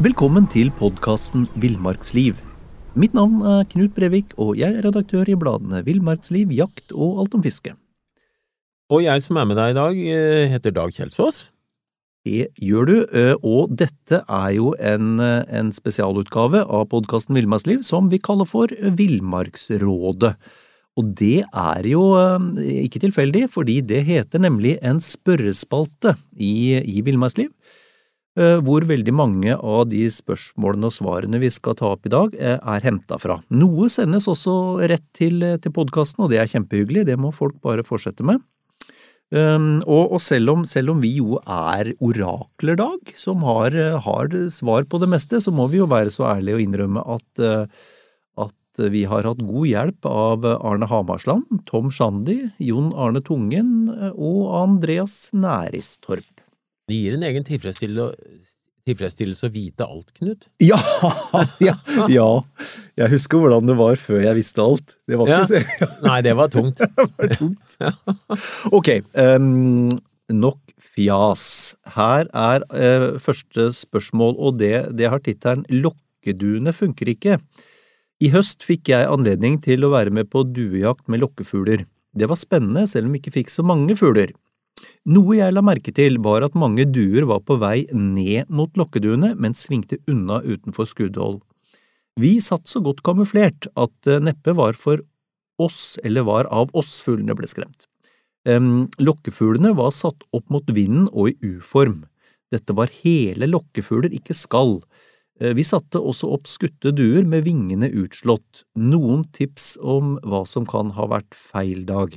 Velkommen til podkasten Villmarksliv. Mitt navn er Knut Brevik, og jeg er redaktør i bladene Villmarksliv, Jakt og Alt om fiske. Og jeg som er med deg i dag, eh, heter Dag Kjelsås. Det gjør du, eh, og dette er jo en, eh, en spesialutgave av podkasten Villmarksliv som vi kaller for Villmarksrådet. Og det er jo ikke tilfeldig, fordi det heter nemlig en spørrespalte i, i Villmarksliv hvor veldig mange av de spørsmålene og svarene vi skal ta opp i dag, er henta fra. Noe sendes også rett til, til podkasten, og det er kjempehyggelig, det må folk bare fortsette med. Um, og, og selv, om, selv, om, vi jo er orakler, Dag, som har, har, svar på det meste, så må vi jo være så ærlige og innrømme at, at vi har hatt god hjelp av Arne Hamarsland, Tom Shandy, Jon Arne Tungen og Andreas Næristorp. Det gir en egen tilfredsstillelse å vite alt, Knut? Ja, ja, ja, Jeg husker hvordan det var før jeg visste alt. Det var ikke ja. Nei, det var tungt. det var tungt. Ok, um, nok fjas. Her er uh, første spørsmål, og det, det har tittelen Lokkeduene funker ikke. I høst fikk jeg anledning til å være med på duejakt med lokkefugler. Det var spennende, selv om vi ikke fikk så mange fugler. Noe jeg la merke til, var at mange duer var på vei ned mot lokkeduene, men svingte unna utenfor skuddhold. Vi satt så godt kamuflert at det neppe var for oss eller var av oss fuglene ble skremt. Lokkefuglene var satt opp mot vinden og i U-form. Dette var hele lokkefugler, ikke skall. Eh, vi satte også opp skutte duer med vingene utslått. Noen tips om hva som kan ha vært feil dag?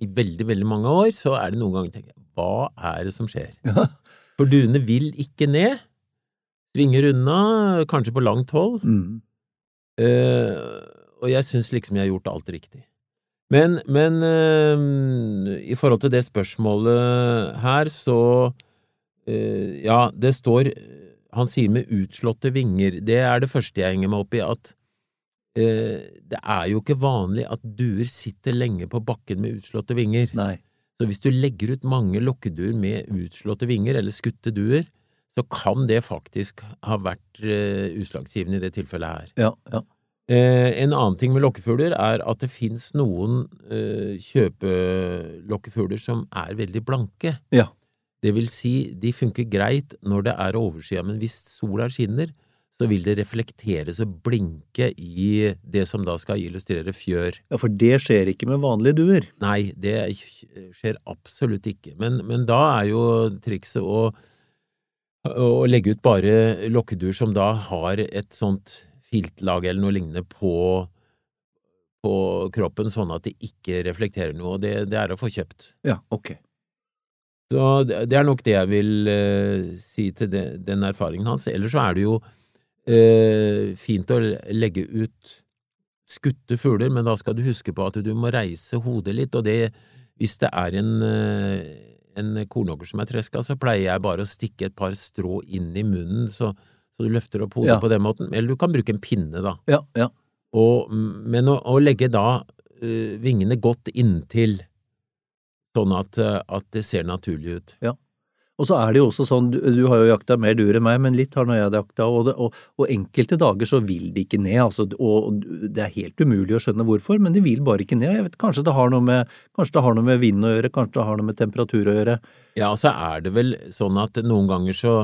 i veldig, veldig mange år, så er det noen ganger tenker jeg, hva er det som skjer? Ja. For duene vil ikke ned, svinger unna, kanskje på langt hold, mm. uh, og jeg syns liksom jeg har gjort alt riktig. Men, men uh, i forhold til det spørsmålet her, så uh, Ja, det står Han sier med utslåtte vinger. Det er det første jeg henger meg opp i, at det er jo ikke vanlig at duer sitter lenge på bakken med utslåtte vinger. Nei. Så hvis du legger ut mange lokkeduer med utslåtte vinger, eller skutte duer, så kan det faktisk ha vært uh, utslagsgivende i det tilfellet her. Ja, ja. Uh, en annen ting med lokkefugler er at det fins noen uh, kjøpelokkefugler som er veldig blanke. Ja. Det vil si, de funker greit når det er overskyet, men hvis sola skinner, så vil det reflekteres og blinke i det som da skal illustrere fjør. Ja, For det skjer ikke med vanlige duer? Nei, det skjer absolutt ikke. Men, men da er jo trikset å, å legge ut bare lokkeduer som da har et sånt filtlag eller noe lignende på, på kroppen, sånn at det ikke reflekterer noe. og det, det er å få kjøpt. Ja, ok. Så det er nok det jeg vil uh, si til det, den erfaringen hans. Ellers så er det jo eh, fint å legge ut skutte fugler, men da skal du huske på at du må reise hodet litt, og det, hvis det er en, eh, en kornåker som er treska, så pleier jeg bare å stikke et par strå inn i munnen, så, så du løfter opp hodet Ja. på den måten. Eller du kan bruke en pinne, da. Ja, ja. Og, men å, å legge da eh, vingene godt inntil, sånn at, eh, at det ser naturlig ut. Og så er det jo også sånn, du, du har jo jakta mer duer enn meg, men litt har nå jeg jakta, og, det, og, og enkelte dager så vil de ikke ned, altså, og det er helt umulig å skjønne hvorfor, men de vil bare ikke ned. Jeg vet, kanskje det har noe med, kanskje det har noe med vind å gjøre, kanskje det har noe med temperatur å gjøre. Ja, så er det vel sånn at noen ganger så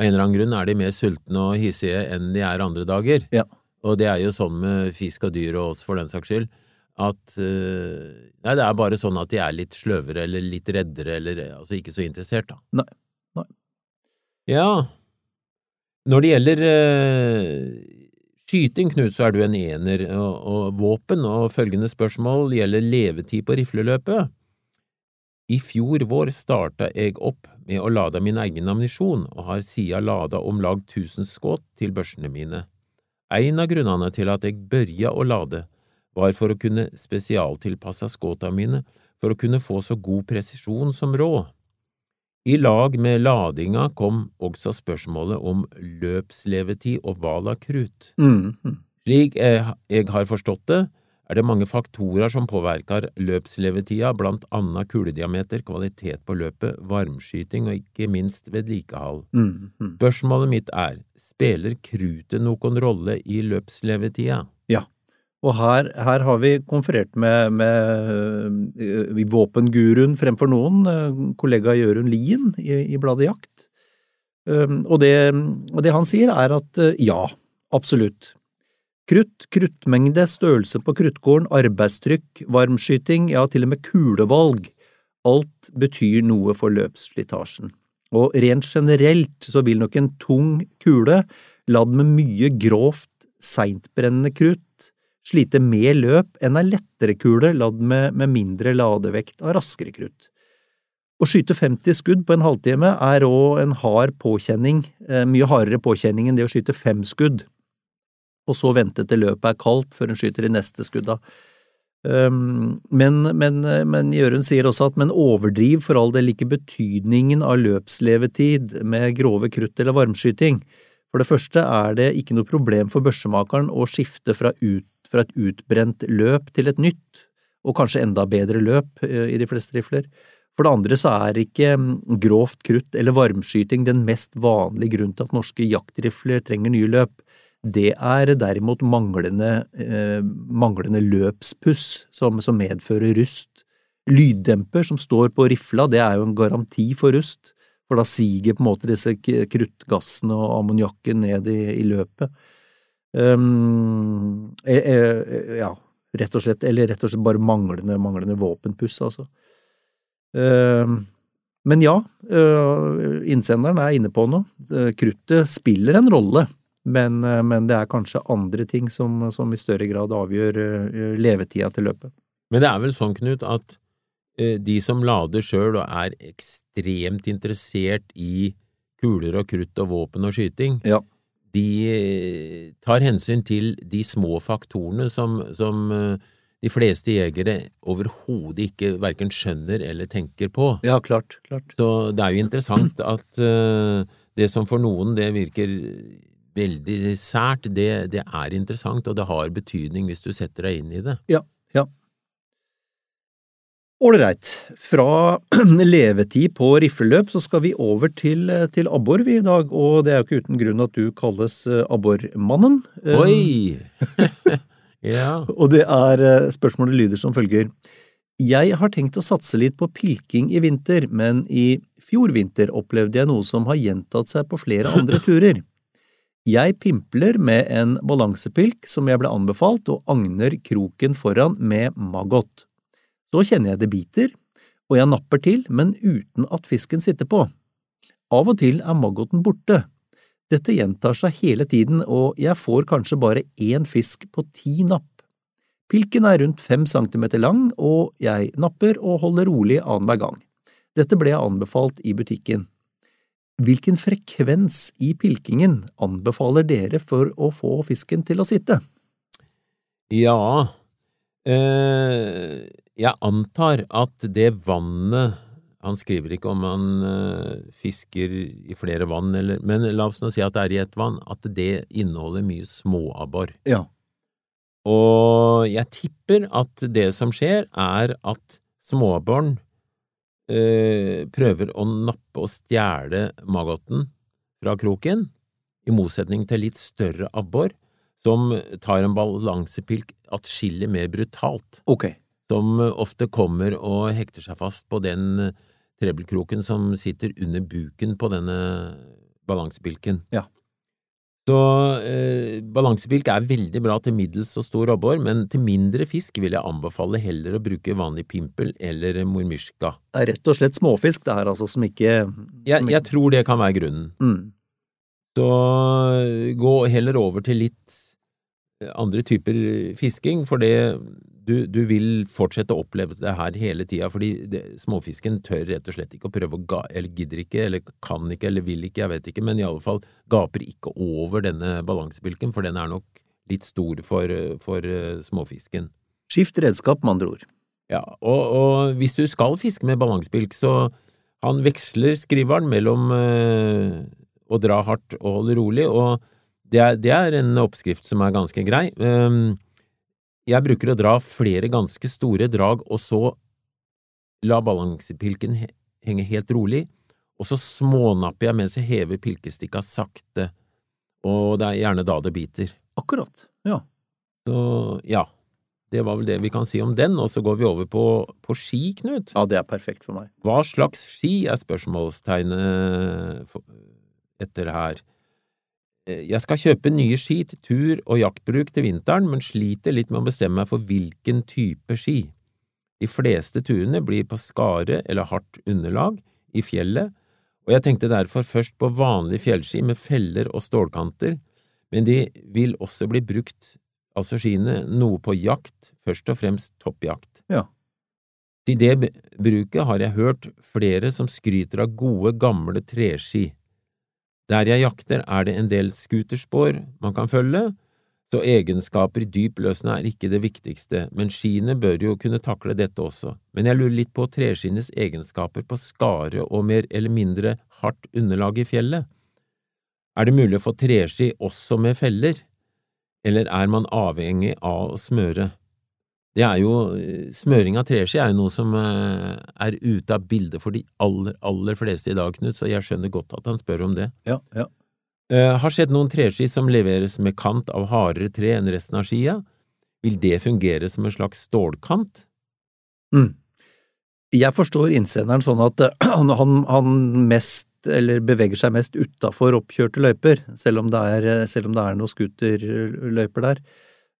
Av en eller annen grunn er de mer sultne og hissige enn de er andre dager. Ja. Og det er jo sånn med fisk og dyr og oss for den saks skyld, at eh, Nei, det er bare sånn at de er litt sløvere eller litt reddere eller altså ikke så interessert, da. Nei, nei. Ja. Når det gjelder eh, skyting, Knut, så er du en ener, og, og våpen, og følgende spørsmål gjelder levetid på rifleløpet. I fjor vår starta jeg opp med å lade min egen ammunisjon, og har siden lada om lag 1000 skudd til børsene mine. En av grunnene til at jeg børja å lade, var for å kunne spesialtilpasse skåta mine for å kunne få så god presisjon som råd. I lag med ladinga kom også spørsmålet om løpslevetid og valg av krutt. Mm, mm. Slik jeg, jeg har forstått det, er det mange faktorer som påvirker løpslevetida, blant annet kulediameter, kvalitet på løpet, varmskyting og ikke minst vedlikehold. Mm. Spørsmålet mitt er, spiller krutet noen rolle i løpslevetida? Og her, her har vi konferert med, med øh, våpenguruen fremfor noen, øh, kollega Jørund Lien i, i bladet Jakt. Og, det, og det han sier er at øh, ja, absolutt. Krutt, kruttmengde, størrelse på kruttgården, arbeidstrykk, varmskyting, ja, til og med kulevalg. Alt betyr noe for løpsslitasjen. Og rent generelt så vil nok en tung kule, ladd med mye grovt, seintbrennende krutt, slite mer løp enn ei lettere kule ladd med, med mindre ladevekt av raskere krutt. Å skyte 50 skudd på en halvtime er òg en hard påkjenning, eh, mye hardere påkjenning enn det å skyte fem skudd og så vente til løpet er kaldt før en skyter de neste skudda. Um, men, men, men Jørund sier også at men overdriv for all del ikke betydningen av løpslevetid med grove krutt eller varmskyting. For det første er det ikke noe problem for børsemakeren å skifte fra, ut, fra et utbrent løp til et nytt, og kanskje enda bedre løp eh, i de fleste rifler. For det andre så er ikke mm, grovt krutt eller varmskyting den mest vanlige grunnen til at norske jaktrifler trenger nye løp. Det er derimot manglende, eh, manglende løpspuss som, som, medfører rust. Lyddemper som står på rifla, det er jo en garanti for rust, for da siger på en måte disse kruttgassene og ammoniakken ned i, i løpet. Um, eh, eh, ja, rett og slett, eller rett og slett bare manglende, manglende våpenpuss, altså. Um, men ja, uh, innsenderen er inne på noe. Kruttet spiller en rolle. Men, eh, men, det er kanskje andre ting som, som i større grad avgjør levetida til løpet. Men det er vel sånn, Knut, at de som lader sjøl og er ekstremt interessert i kuler og krutt og våpen og skyting, ja. De tar hensyn til de små faktorene som, som de fleste jegere overhodet ikke verken skjønner eller tenker på. Ja, klart, klart. Så det er jo interessant at det som for noen det virker veldig sært, det, det, er interessant, og det har betydning hvis du setter deg inn i det. Ja, ja. Ålreit. Fra levetid på rifleløp så skal vi over til, til abbor vi i dag, og det er jo ikke uten grunn at du kalles eh, abbormannen. Eh, Oi! ja. Og det er eh, Spørsmålet lyder som følger. Jeg har tenkt å satse litt på pilking i vinter, men i fjor vinter opplevde jeg noe som har gjentatt seg på flere andre turer. Jeg pimpler med en balansepilk som jeg ble anbefalt, og agner kroken foran med maggot. Så kjenner jeg det biter, og jeg napper til, men uten at fisken sitter på. Av og til er maggoten borte. Dette gjentar seg hele tiden, og jeg får kanskje bare én fisk på ti napp. Pilken er rundt fem centimeter lang, og jeg napper og holder rolig annenhver gang. Dette ble jeg anbefalt i butikken. Hvilken frekvens i pilkingen anbefaler dere for å få fisken til å sitte? Ja, eh, jeg antar at det vannet Han skriver ikke om han eh, fisker i flere vann, eller, men la oss nå si at det er i ett vann, at det inneholder mye småabbor. Ja. Og jeg tipper at det som skjer, er at småabboren eh, prøver å nappe og stjele maggoten fra kroken, i motsetning til litt større abbor, som tar en balansepilk atskillig mer brutalt. Ok. Som ofte kommer og hekter seg fast på den trebelkroken som sitter under buken på denne balansepilken. Ja. Så eh, balansepilk er veldig bra til middels og stor abbor, men til mindre fisk vil jeg anbefale heller å bruke vanlig pimpel eller mormyrska. Det er rett og slett småfisk det her, altså, som ikke Jeg, jeg tror det kan være grunnen. mm. Så eh, gå heller over til litt eh, andre typer fisking, for det du, du vil fortsette å oppleve det her hele tida, fordi det, småfisken tør rett og slett ikke å prøve å ga, eller gidder ikke, eller kan ikke, eller vil ikke, jeg vet ikke, men i alle fall gaper ikke over denne balansebilken, for den er nok litt stor for, for eh, småfisken. Skift redskap, med andre ord. Ja, og, og hvis du skal fiske med balansebilk, så han veksler, skriveren mellom eh, å dra hardt og holde rolig, og det er, det er en oppskrift som er ganske grei. Um, jeg bruker å dra flere ganske store drag, og så la balansepilken henge helt rolig, og så smånapper jeg mens jeg hever pilkestikka sakte, og det er gjerne da det biter. Akkurat. Ja. Så ja, det var vel det vi kan si om den, og så går vi over på, på ski, Knut. ja, det er perfekt for meg. Hva slags ski er spørsmålstegnet etter her. Eh, Jeg skal kjøpe nye ski til tur- og jaktbruk til vinteren, men sliter litt med å bestemme meg for hvilken type ski. De fleste turene blir på skare eller hardt underlag i fjellet, og jeg tenkte derfor først på vanlige fjellski med feller og stålkanter, men de vil også bli brukt, altså skiene, noe på jakt, først og fremst toppjakt. Ja. Til det bruket har jeg hørt flere som skryter av gode, gamle treski. Der jeg jakter er det en del scooterspor man kan følge, så egenskaper i dyp løsne er ikke det viktigste, men skiene bør jo kunne takle dette også. Men jeg lurer litt på treskinnes egenskaper på skare og mer eller mindre hardt underlag i fjellet. Er det mulig å få treski også med feller, eller er man avhengig av å smøre? Det er jo, Smøring av treski er jo noe som eh, er ute av bildet for de aller, aller fleste i dag, Knut, så jeg skjønner godt at han spør om det. Ja, ja. Eh, har sett noen treski som leveres med kant av hardere tre enn resten av skia. Vil det fungere som en slags stålkant? Mm. Jeg forstår innsenderen sånn at eh, han, han, han mest, eller beveger seg mest utafor oppkjørte løyper, selv om det er, selv om det er noen scooterløyper der.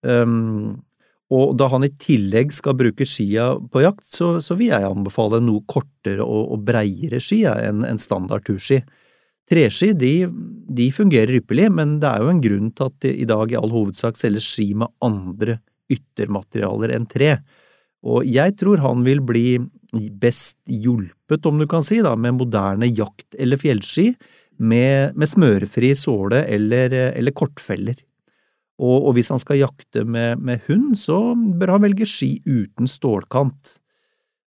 Um, og da han i tillegg skal bruke skia på jakt, så, så vil jeg anbefale noe kortere og, og breiere ski enn en standard turski. Treski de, de fungerer ypperlig, men det er jo en grunn til at det i dag i all hovedsak selges ski med andre yttermaterialer enn tre. Og jeg tror han vil bli best hjulpet, om du kan si, da, med moderne jakt- eller fjellski, med, med smørefri såle eller, eller kortfeller. Og, og, hvis han skal jakte med, med hund, så bør han velge ski uten stålkant.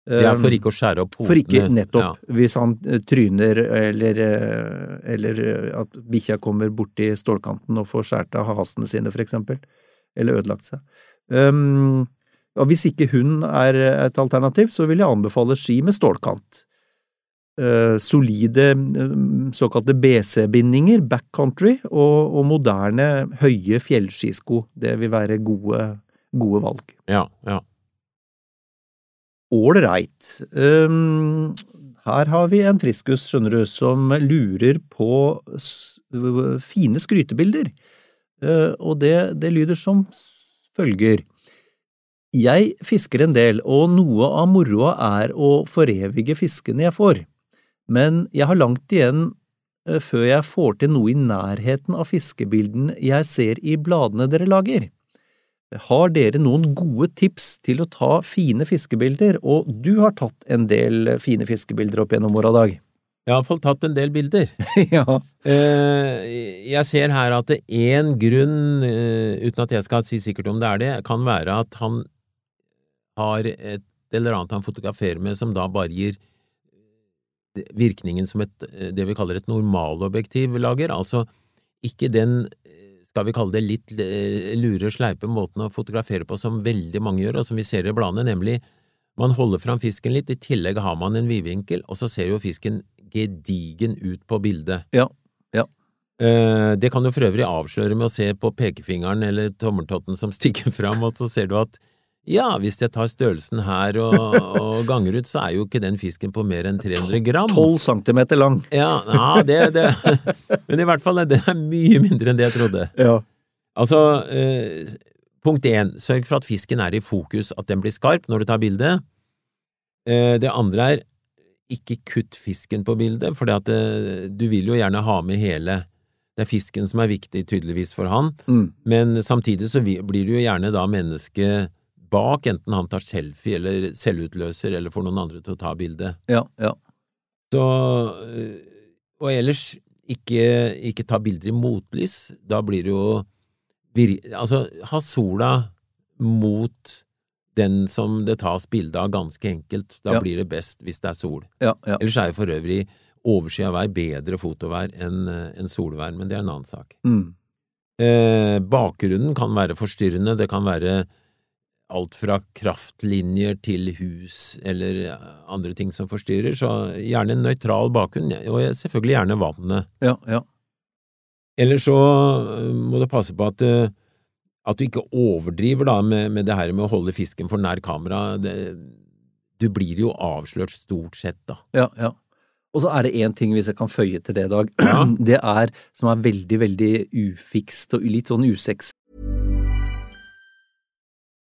Det er for ikke å skjære opp hodene? For ikke, nettopp. Ja. Hvis han eh, tryner eller, eh, eller eh, at bikkja kommer borti stålkanten og får skåret av hasene sine, for eksempel. Eller ødelagt seg. Um, og hvis ikke hund er et alternativ, så vil jeg anbefale ski med stålkant. Uh, solide um, såkalte BC-bindinger, backcountry, og, og moderne, høye fjellskisko. Det vil være gode, gode valg. Ja, ja. Ålreit. Um, her har vi en friskus, skjønner du, som lurer på s fine skrytebilder. Uh, og det, det lyder som følger. Jeg fisker en del, og noe av moroa er å forevige fiskene jeg får, men jeg har langt igjen uh, før jeg får til noe i nærheten av fiskebildene jeg ser i bladene dere lager. Har dere noen gode tips til å ta fine fiskebilder, og du har tatt en del fine fiskebilder opp gjennom åra, Dag? Jeg har iallfall tatt en del bilder. ja. Eh, Jeg ser her at én grunn, eh, uten at jeg skal si sikkert om det er det, kan være at han har et eller annet han fotograferer med som da bare gir virkningen som et, eh, det vi kaller et normalobjektiv lager, altså ikke den, eh, skal vi kalle det litt eh, lure, sleipe måten å fotografere på som veldig mange gjør, og som vi ser i bladene, nemlig man holder fram fisken litt, i tillegg har man en vidvinkel, og så ser jo fisken gedigen ut på bildet. Ja, ja. Det kan du for øvrig avsløre med å se på pekefingeren eller tommeltotten som stikker fram, og så ser du at Ja, hvis jeg tar størrelsen her og, og ganger ut, så er jo ikke den fisken på mer enn 300 gram. 12 centimeter lang. Ja, ja det, det Men i hvert fall, det er mye mindre enn det jeg trodde. Ja. Altså, eh, punkt én, sørg for at fisken er i fokus, at den blir skarp når du tar bilde. Eh, det andre er, ikke kutt fisken på bildet, for eh, du vil jo gjerne ha med hele. Det er fisken som er viktig, tydeligvis, for han, Mm. men samtidig så blir du jo gjerne da mennesket bak, enten han tar selfie eller selvutløser eller får noen andre til å ta bildet. Ja, ja. Så, øh, og ellers, ikke, ikke ta bilder i motlys. Da blir det jo Altså, ha sola mot den som det tas bilde av, ganske enkelt. Da Ja. blir det best hvis det er sol. ja, ja. Ellers er jo for øvrig overskya vær bedre fotovær enn en solvær, men det er en annen sak. Mm. Eh, bakgrunnen kan være forstyrrende, det kan være alt fra kraftlinjer til hus eller andre ting som forstyrrer, så gjerne en nøytral bakgrunn, og selvfølgelig gjerne vannet. ja, ja. Eller så eh, må du passe på at, eh, at du ikke overdriver da med, med det her med å holde fisken for nær kamera. Det, du blir jo avslørt stort sett, da. Ja, ja. Og så er det én ting, hvis jeg kan føye til det, Dag. Det er som er veldig, veldig ufikst og litt sånn usex.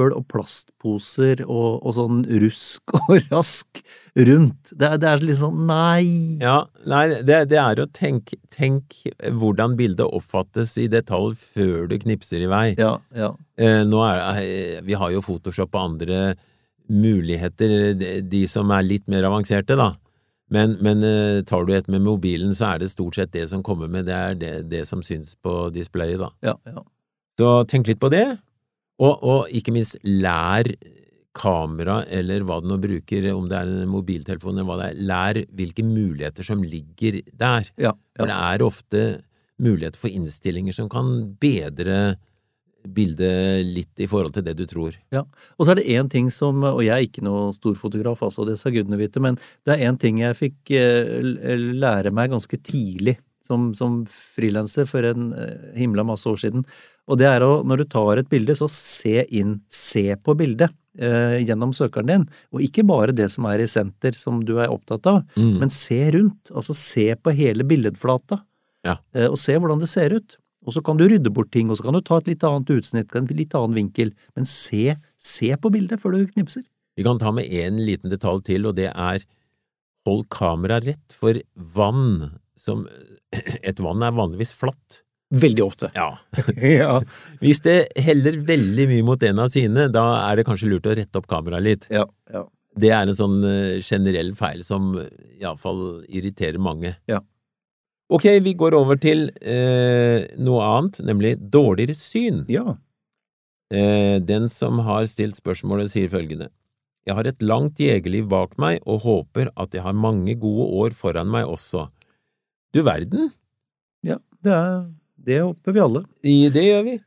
og plastposer og, og sånn rusk og rask rundt. Det er, det er litt sånn nei. Ja, nei, det, det er å tenke tenk hvordan bildet oppfattes i detalj før du knipser i vei. Ja, ja. Eh, nå er eh, Vi har jo Photoshop og andre muligheter, de, de som er litt mer avanserte, da. Men, men eh, tar du et med mobilen, så er det stort sett det som kommer med, det er det, det som syns på displayet, da. ja, ja. Så tenk litt på det, og, og ikke minst lær kamera, eller hva du nå bruker, om det er en mobiltelefon eller hva det er, lær hvilke muligheter som ligger der. ja, For det er ofte muligheter for innstillinger som kan bedre bildet litt i forhold til det du tror. Ja, og så er det én ting som, og jeg er ikke noe storfotograf, altså, det skal gudene vite, men det er én ting jeg fikk eh, lære meg ganske tidlig som, som frilanser for en eh, himla masse år siden, og det er å, når du tar et bilde, så se inn, se på bildet eh, gjennom søkeren din, og ikke bare det som er i senter som du er opptatt av, Mm. men se rundt, altså se på hele billedflata, Ja. eh, og se hvordan det ser ut. Og så kan du rydde bort ting, og så kan du ta et litt annet utsnitt, en litt annen vinkel, men se, se på bildet før du knipser. Vi kan ta med en liten detalj til, og det er hold kameraet rett, for vann som Et vann er vanligvis flatt. Veldig ofte. Ja. ja. Hvis det heller veldig mye mot en av sine, da er det kanskje lurt å rette opp kameraet litt. Ja, ja. Det er en sånn eh, generell feil som eh, iallfall irriterer mange. Ja. Ok, vi går over til eh, noe annet, nemlig dårligere syn. Ja. Eh, den som har stilt spørsmålet, sier følgende. Jeg har et langt jegerliv bak meg og håper at jeg har mange gode år foran meg også. Du verden, ja det, er, det håper vi alle. i det gjør vi.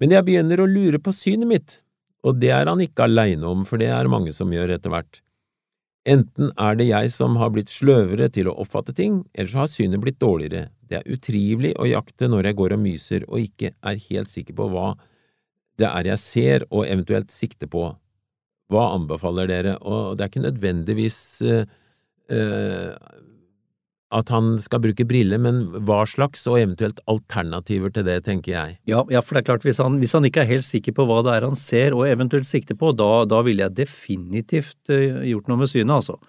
Men jeg begynner å lure på synet mitt, og det er han ikke aleine om, for det er mange som gjør etter hvert. Enten er det jeg som har blitt sløvere til å oppfatte ting, eller så har synet blitt dårligere. Det er utrivelig å jakte når jeg går og myser og ikke er helt sikker på hva det er jeg ser og eventuelt sikter på. Hva anbefaler dere? Og det er ikke nødvendigvis eh, eh, at han skal bruke briller, men hva slags, og eventuelt alternativer til det, tenker jeg. Ja, ja, for det er klart, hvis han, hvis han ikke er helt sikker på hva det er han ser og eventuelt sikter på, da, da ville jeg definitivt eh, gjort noe med synet, altså.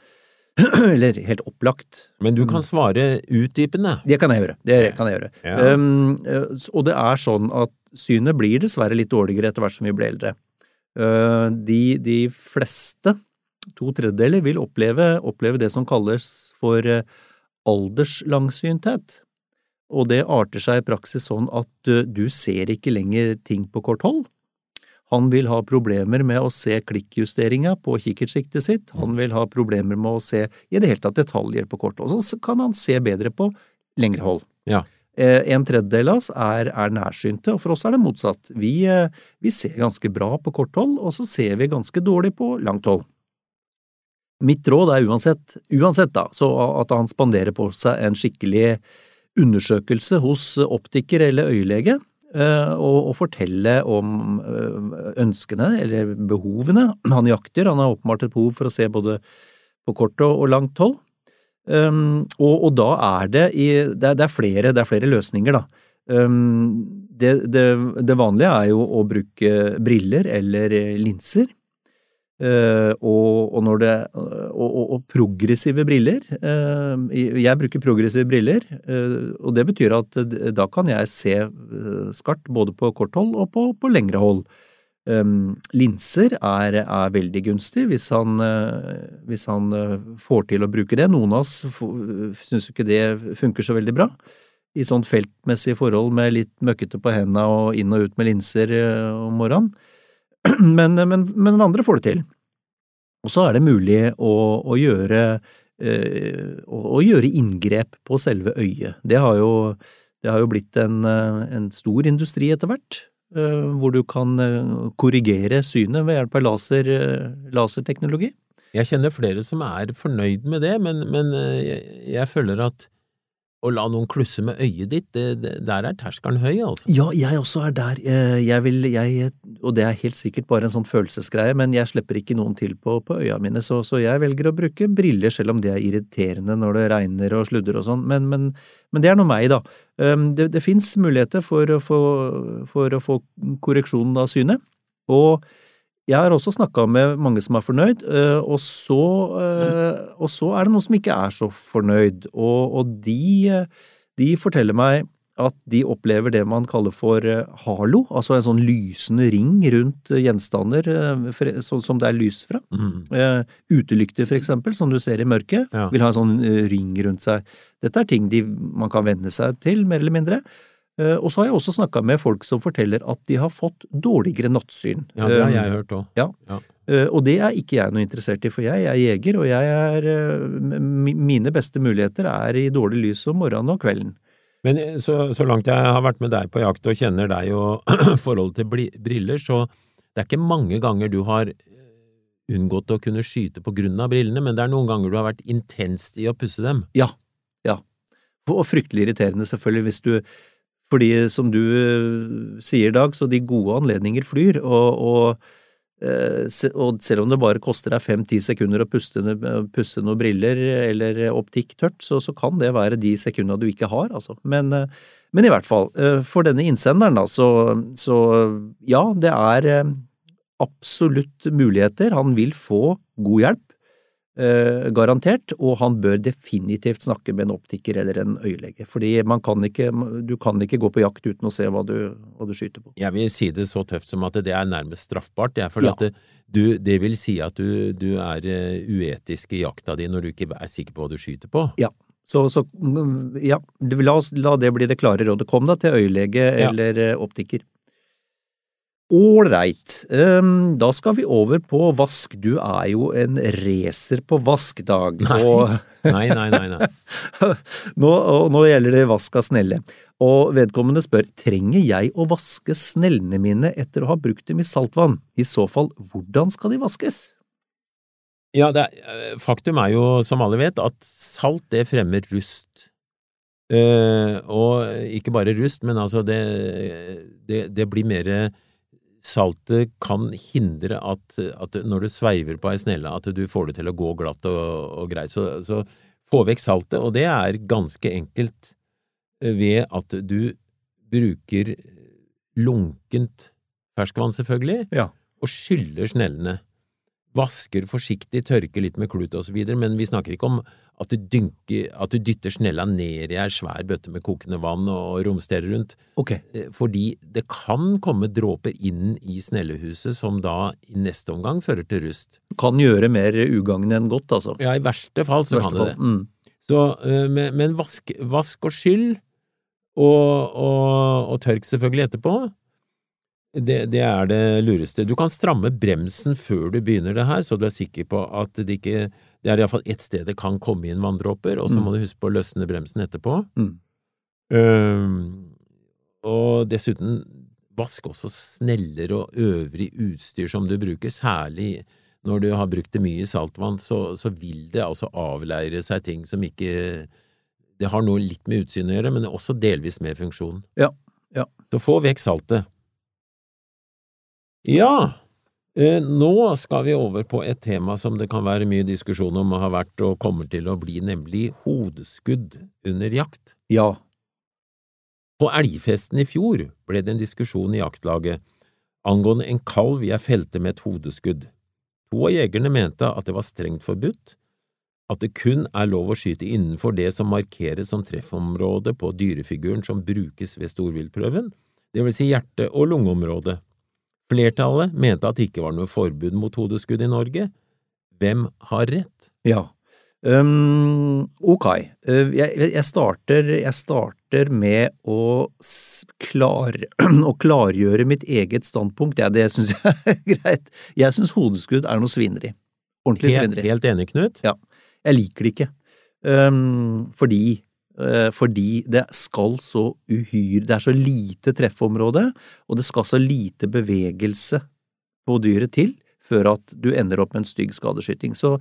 Eller helt opplagt. Men du kan svare utdypende. Det kan jeg gjøre. Det kan jeg gjøre. Ja. Um, og det er sånn at synet blir dessverre litt dårligere etter hvert som vi blir eldre. Uh, de, de fleste, to tredjedeler, vil oppleve, oppleve det som kalles for uh, alderslangssynthet. Og det arter seg i praksis sånn at du ser ikke lenger ting på kort hold. Han vil ha problemer med å se klikkjusteringa på kikkertsiktet sitt, han vil ha problemer med å se i det hele tatt detaljer på kort hold. Så kan han se bedre på lengre hold. Ja. Eh, En tredjedel av oss er, er nærsynte, og for oss er det motsatt. Vi, eh, vi ser ganske bra på kort hold, og så ser vi ganske dårlig på langt hold. Mitt råd er uansett, uansett da, at han spanderer på seg en skikkelig undersøkelse hos optiker eller øyelege, eh, og, og fortelle om eh, ønskene eller behovene han jakter. Han har åpenbart et behov for å se både på kort og, og langt hold. Um, og, og da er det i det er, det er, flere, det er flere løsninger, da. Um, det, det, vanlige er jo å bruke briller eller linser. Uh, og, og, det, og, og progressive briller uh, Jeg bruker progressive briller, uh, og det betyr at da kan jeg se skarpt både på kort hold og på, på lengre hold. Linser er, er, veldig gunstig hvis han, hvis han får til å bruke det. Noen av oss syns ikke det funker så veldig bra. I sånn feltmessige forhold med litt møkkete på hendene og inn og ut med linser om morgenen. Men, men, men, andre får det til. Og så er det mulig å, å, gjøre, å, å gjøre inngrep på selve øyet. Det har jo, det har jo blitt en, en stor industri etter hvert hvor du kan korrigere synet ved hjelp av laser, laserteknologi. Jeg kjenner flere som er fornøyd med det, men, men jeg, jeg, føler at å la noen klusse med øyet ditt, det, det, der er terskelen høy, altså. Ja, jeg også er der. Jeg vil, jeg, og det er helt sikkert bare en sånn følelsesgreie, men jeg slipper ikke noen til på, på øya mine, så, så, jeg velger å bruke briller, selv om det er irriterende når det regner og sludder og sånn, men, men, men, det er nå meg, da. Det, det fins muligheter for å, få, for å få korreksjon av synet, og jeg har også snakka med mange som er fornøyd, og så, og så er det noen som ikke er så fornøyd, og, og de, de, forteller meg at de opplever det man kaller for halo, altså en sånn lysende ring rundt gjenstander som det er lys fra. Mm. Utelykter, for eksempel, som du ser i mørket, ja. vil ha en sånn ring rundt seg. Dette er ting de, man kan venne seg til, mer eller mindre. Og så har jeg også snakka med folk som forteller at de har fått dårligere nattsyn. Ja, det har jeg hørt òg. Ja. ja. Og det er ikke jeg noe interessert i, for jeg er jeger, og jeg er Mine beste muligheter er i dårlig lys om morgenen og kvelden. Men så, så langt jeg har vært med deg på jakt og kjenner deg og forholdet til briller, så det er ikke mange ganger du har unngått å kunne skyte på grunn av brillene, men det er noen ganger du har vært intenst i å pusse dem. Ja. Ja. Og fryktelig irriterende, selvfølgelig, hvis du fordi som du sier, Dag, så de gode anledninger flyr, og, og, og selv om det bare koster deg fem–ti sekunder å puste, pusse noen briller eller optikk tørt, så, så, kan det være de sekundene du ikke har, altså. Men, men i hvert fall, for denne innsenderen, da, så, så ja, det er absolutt muligheter. Han vil få god hjelp. Uh, garantert, og han bør definitivt snakke med en optiker eller en øyelege, fordi man kan ikke, du kan ikke gå på jakt uten å se hva du, hva du skyter på. Jeg vil si det så tøft som at det er nærmest straffbart, jeg, for ja. det, du, det, vil si at du, du er uh, uetisk i jakta di når du ikke er sikker på hva du skyter på. Ja. Så, så ja, la, oss, la, det bli det klare rådet. Kom da til øyelege ja. eller uh, optiker. Ålreit, um, da skal vi over på vask. Du er jo en racer på vask, Dag. Nei, nei, nei, nei. nei. nå, nå, gjelder det vask av snelle, og vedkommende spør trenger jeg å vaske snellene mine etter å ha brukt dem i saltvann. I så fall, hvordan skal de vaskes? Ja, er, eh, faktum er jo, som alle vet, at salt det fremmer rust. Uh, og ikke bare rust, men altså det, det, det blir mer saltet kan hindre at, at, når du sveiver på ei snelle, at du får det til å gå glatt og, og greit. Så, så, få vekk saltet, og det er ganske enkelt ved at du bruker lunkent ferskvann, selvfølgelig, ja. og skyller snellene. Vasker forsiktig, tørker litt med klut videre, men vi snakker ikke om at du, dynker, at du dytter snella ned i ei svær bøtte med kokende vann og romsterer rundt. Ok. Eh, Fordi det kan komme dråper inn i snellehuset som da i neste omgang fører til rust. Kan gjøre mer ugagn enn godt, altså. Ja, i verste fall så verste kan det det. Mm. Så, eh, men, men vask, vask og skyll, og, og, og tørk selvfølgelig etterpå, det, det er det lureste. Du kan stramme bremsen før du begynner det her, så du er sikker på at det ikke Det er iallfall ett sted det kan komme inn vanndråper, og så Mm. må du huske på å løsne bremsen etterpå. Mm. Um, og dessuten, vask også sneller og øvrig utstyr som du bruker, særlig når du har brukt det mye i saltvann, så, så vil det altså avleire seg ting som ikke Det har noe litt med utsynet å gjøre, men også delvis med funksjon. Ja, ja. Så få vekk saltet. Ja, eh, nå skal vi over på et tema som det kan være mye diskusjon om og har vært og kommer til å bli, nemlig hodeskudd under jakt. Ja. På elgfesten i fjor ble det en diskusjon i jaktlaget angående en kalv jeg felte med et hodeskudd. To av jegerne mente at det var strengt forbudt, at det kun er lov å skyte innenfor det som markeres som treffområde på dyrefiguren som brukes ved storviltprøven, det vil si hjerte- og lungeområdet. Flertallet mente at det ikke var noe forbud mot hodeskudd i Norge. Hvem har rett? Ja. Um, ok. Uh, jeg, jeg, starter, jeg starter med å, klar, å klargjøre mitt eget standpunkt. Ja, det syns jeg er greit. Jeg syns hodeskudd er noe svineri. Ordentlig Helt, svineri. helt enig, Knut? Ja. Jeg liker det ikke. Um, fordi fordi det skal så uhyre Det er så lite treffområde, og det skal så lite bevegelse på dyret til før at du ender opp med en stygg skadeskyting. Så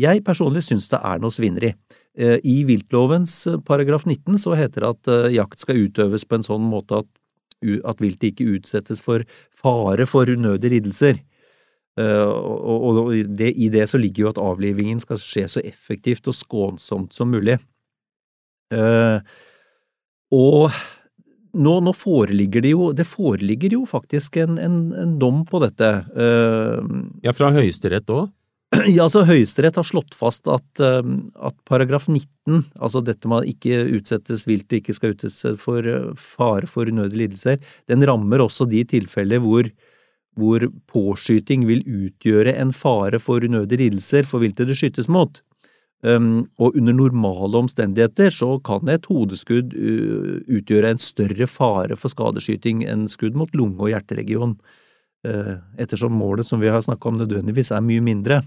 jeg personlig syns det er noe svineri. Eh, I viltlovens eh, paragraf 19 så heter det at eh, jakt skal utøves på en sånn måte at, at viltet ikke utsettes for fare for unødige lidelser. Eh, og, og, og det, i det så ligger jo at avlivingen skal skje så effektivt og skånsomt som mulig. Eh, og nå, nå foreligger det jo Det foreligger jo faktisk en, en, en dom på dette. Eh, Ja, fra Høyesterett òg? ja, altså Høyesterett har slått fast at, eh, at paragraf 19, altså dette med at ikke utsettes vilt og ikke skal utsettes for fare for unødige lidelser, den rammer også de tilfeller hvor, hvor påskyting vil utgjøre en fare for unødige lidelser for viltet det skytes mot. Um, og under normale omstendigheter så kan et hodeskudd uh, utgjøre en større fare for skadeskyting enn skudd mot lunge- og hjerteregion, uh, ettersom målet som vi har snakka om nødvendigvis er mye mindre.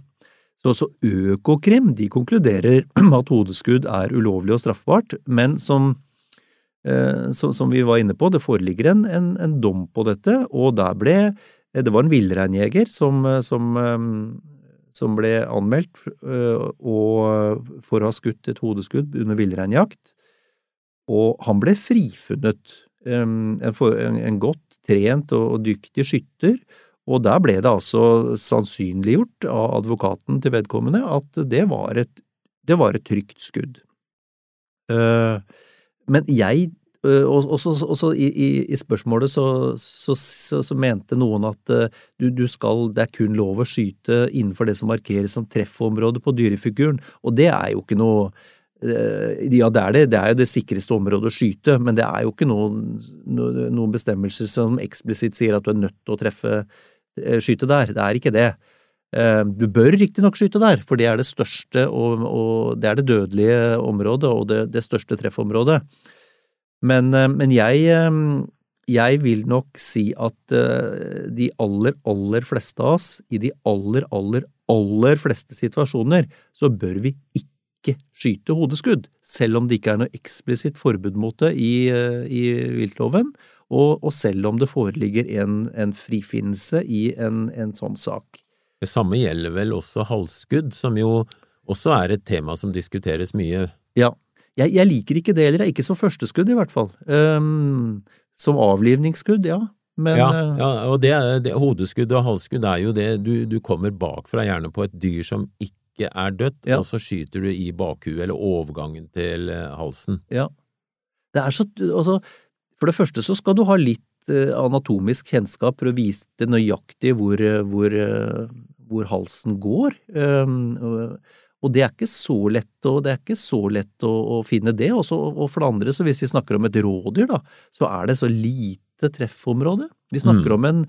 Så også Økokrim de konkluderer med at hodeskudd er ulovlig og straffbart, men som, uh, som, som vi var inne på, det foreligger en, en, en dom på dette, og der ble det var en villreinjeger som, som, um, som ble anmeldt øh, for å ha skutt et hodeskudd under villreinjakt, og han ble frifunnet. En, godt trent og, dyktig skytter, og der ble det altså sannsynliggjort av advokaten til vedkommende at det var et, det var et trygt skudd. Eh, men jeg øh, og og så- i, i, spørsmålet så, så, så, så mente noen at øh, du, du skal, det er kun lov å skyte innenfor det som markeres som treffområde på dyrefiguren, og det er jo ikke noe øh, ja, det er det, det er jo det sikreste området å skyte, men det er jo ikke noen, noen bestemmelser som eksplisitt sier at du er nødt til å treffe, skyte der. Det er ikke det. Eh, Du bør riktignok skyte der, for det er det største og, og det er det dødelige området og det, det største treffområdet. Men, eh, men jeg, eh, jeg vil nok si at eh, de aller, aller fleste av oss, i de aller, aller, aller fleste situasjoner, så bør vi ikke skyte hodeskudd, selv om det ikke er noe eksplisitt forbud mot det i, i viltloven, og, og selv om det foreligger en, en frifinnelse i en, en sånn sak. Det samme gjelder vel også halsskudd, som jo også er et tema som diskuteres mye. Ja. Jeg, jeg liker ikke det heller, ikke som førsteskudd i hvert fall. Um, som avlivningsskudd, ja. Men ja, eh, ja, og det, det, hodeskudd og halsskudd er jo det, du, du kommer bakfra gjerne på et dyr som ikke er dødt, Ja. og så skyter du i bakhuet eller overgangen til halsen. Ja. det er så Altså, for det første så skal du ha litt eh, anatomisk kjennskap for å vise det nøyaktig hvor, eh, hvor, eh, hvor halsen går. Um, og det er ikke så lett, og det er ikke så lett å, å finne det. Også, og for det andre, så hvis vi snakker om et rådyr, da, så er det så lite treffområde. Vi snakker Mm. om en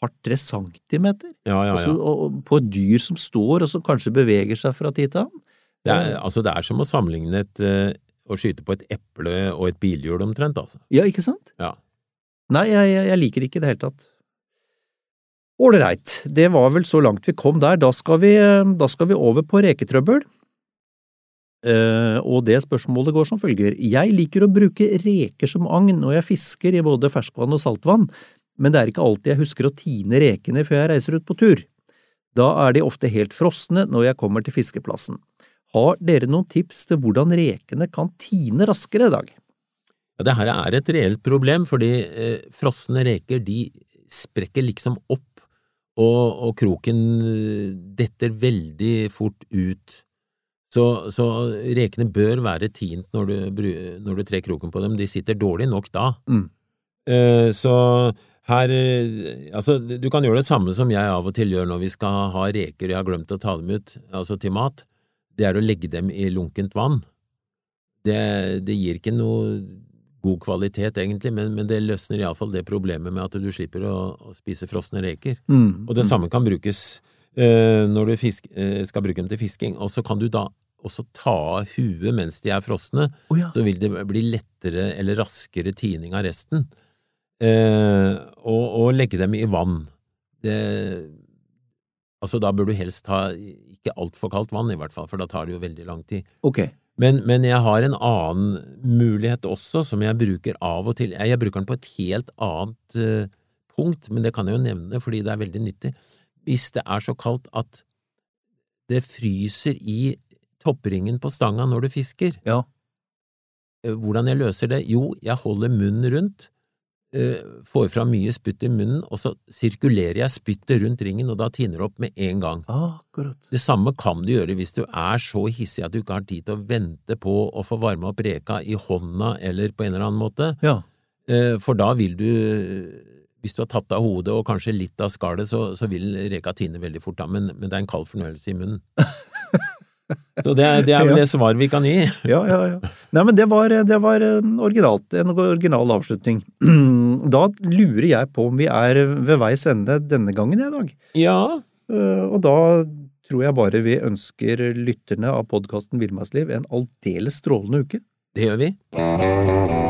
par-tre centimeter. Ja, ja, ja. og, og på et dyr som står, og som kanskje beveger seg fra tid til annen. Det er, altså, det er som å sammenligne et, eh, å skyte på et eple og et bilhjul omtrent, altså. Ja, ikke sant? Ja. Nei, jeg, jeg, liker det ikke i det hele tatt. Ålreit, det var vel så langt vi kom der. Da skal vi, da skal vi over på reketrøbbel. Uh, og det spørsmålet går som følger. Jeg liker å bruke reker som agn når jeg fisker i både ferskvann og saltvann, men det er ikke alltid jeg husker å tine rekene før jeg reiser ut på tur. Da er de ofte helt frosne når jeg kommer til fiskeplassen. Har dere noen tips til hvordan rekene kan tine raskere i dag? Ja, det her er et reelt problem, fordi eh, frosne reker de sprekker liksom opp, og, og kroken eh, detter veldig fort ut. Så, så rekene bør være tint når du, når du trer kroken på dem, de sitter dårlig nok da. Mm. Eh, så her eh, Altså, du kan gjøre det samme som jeg av og til gjør når vi skal ha reker og jeg har glemt å ta dem ut, altså til mat. Det er å legge dem i lunkent vann. Det, det gir ikke noe god kvalitet, egentlig, men, men det løsner iallfall det problemet med at du slipper å, å spise frosne reker. Mm. Og det samme kan brukes eh, når du fisk, eh, skal bruke dem til fisking. Og så kan du da også ta av huet mens de er frosne, oh, ja. så vil det bli lettere eller raskere tining av resten. Eh, og, og legge dem i vann. Det, altså, da bør du helst ta ikke altfor kaldt vann, i hvert fall, for da tar det jo veldig lang tid. Ok. Men, men jeg har en annen mulighet også, som jeg bruker av og til. Jeg bruker den på et helt annet eh, punkt, men det kan jeg jo nevne fordi det er veldig nyttig. Hvis det er så kaldt at det fryser i toppringen på stanga når du fisker, Ja. eh, hvordan jeg løser det? Jo, jeg holder munnen rundt, får fra mye spytt i munnen, og så sirkulerer jeg spyttet rundt ringen, og da tiner det opp med en gang. Akkurat. Det samme kan du gjøre hvis du er så hissig at du ikke har tid til å vente på å få varme opp reka i hånda eller på en eller annen måte, Ja. Eh, for da vil du, hvis du har tatt av hodet og kanskje litt av skallet, så, så vil reka tine veldig fort da, men, men det er en kald fornøyelse i munnen. Så det, det er vel det svaret vi kan gi. Ja, ja, ja. Nei, men det var, det var en originalt, en original avslutning. Da lurer jeg på om vi er ved veis ende denne gangen i dag. Ja, Eh, Og da tror jeg bare vi ønsker lytterne av podkasten Villmarksliv en aldeles strålende uke. det gjør vi.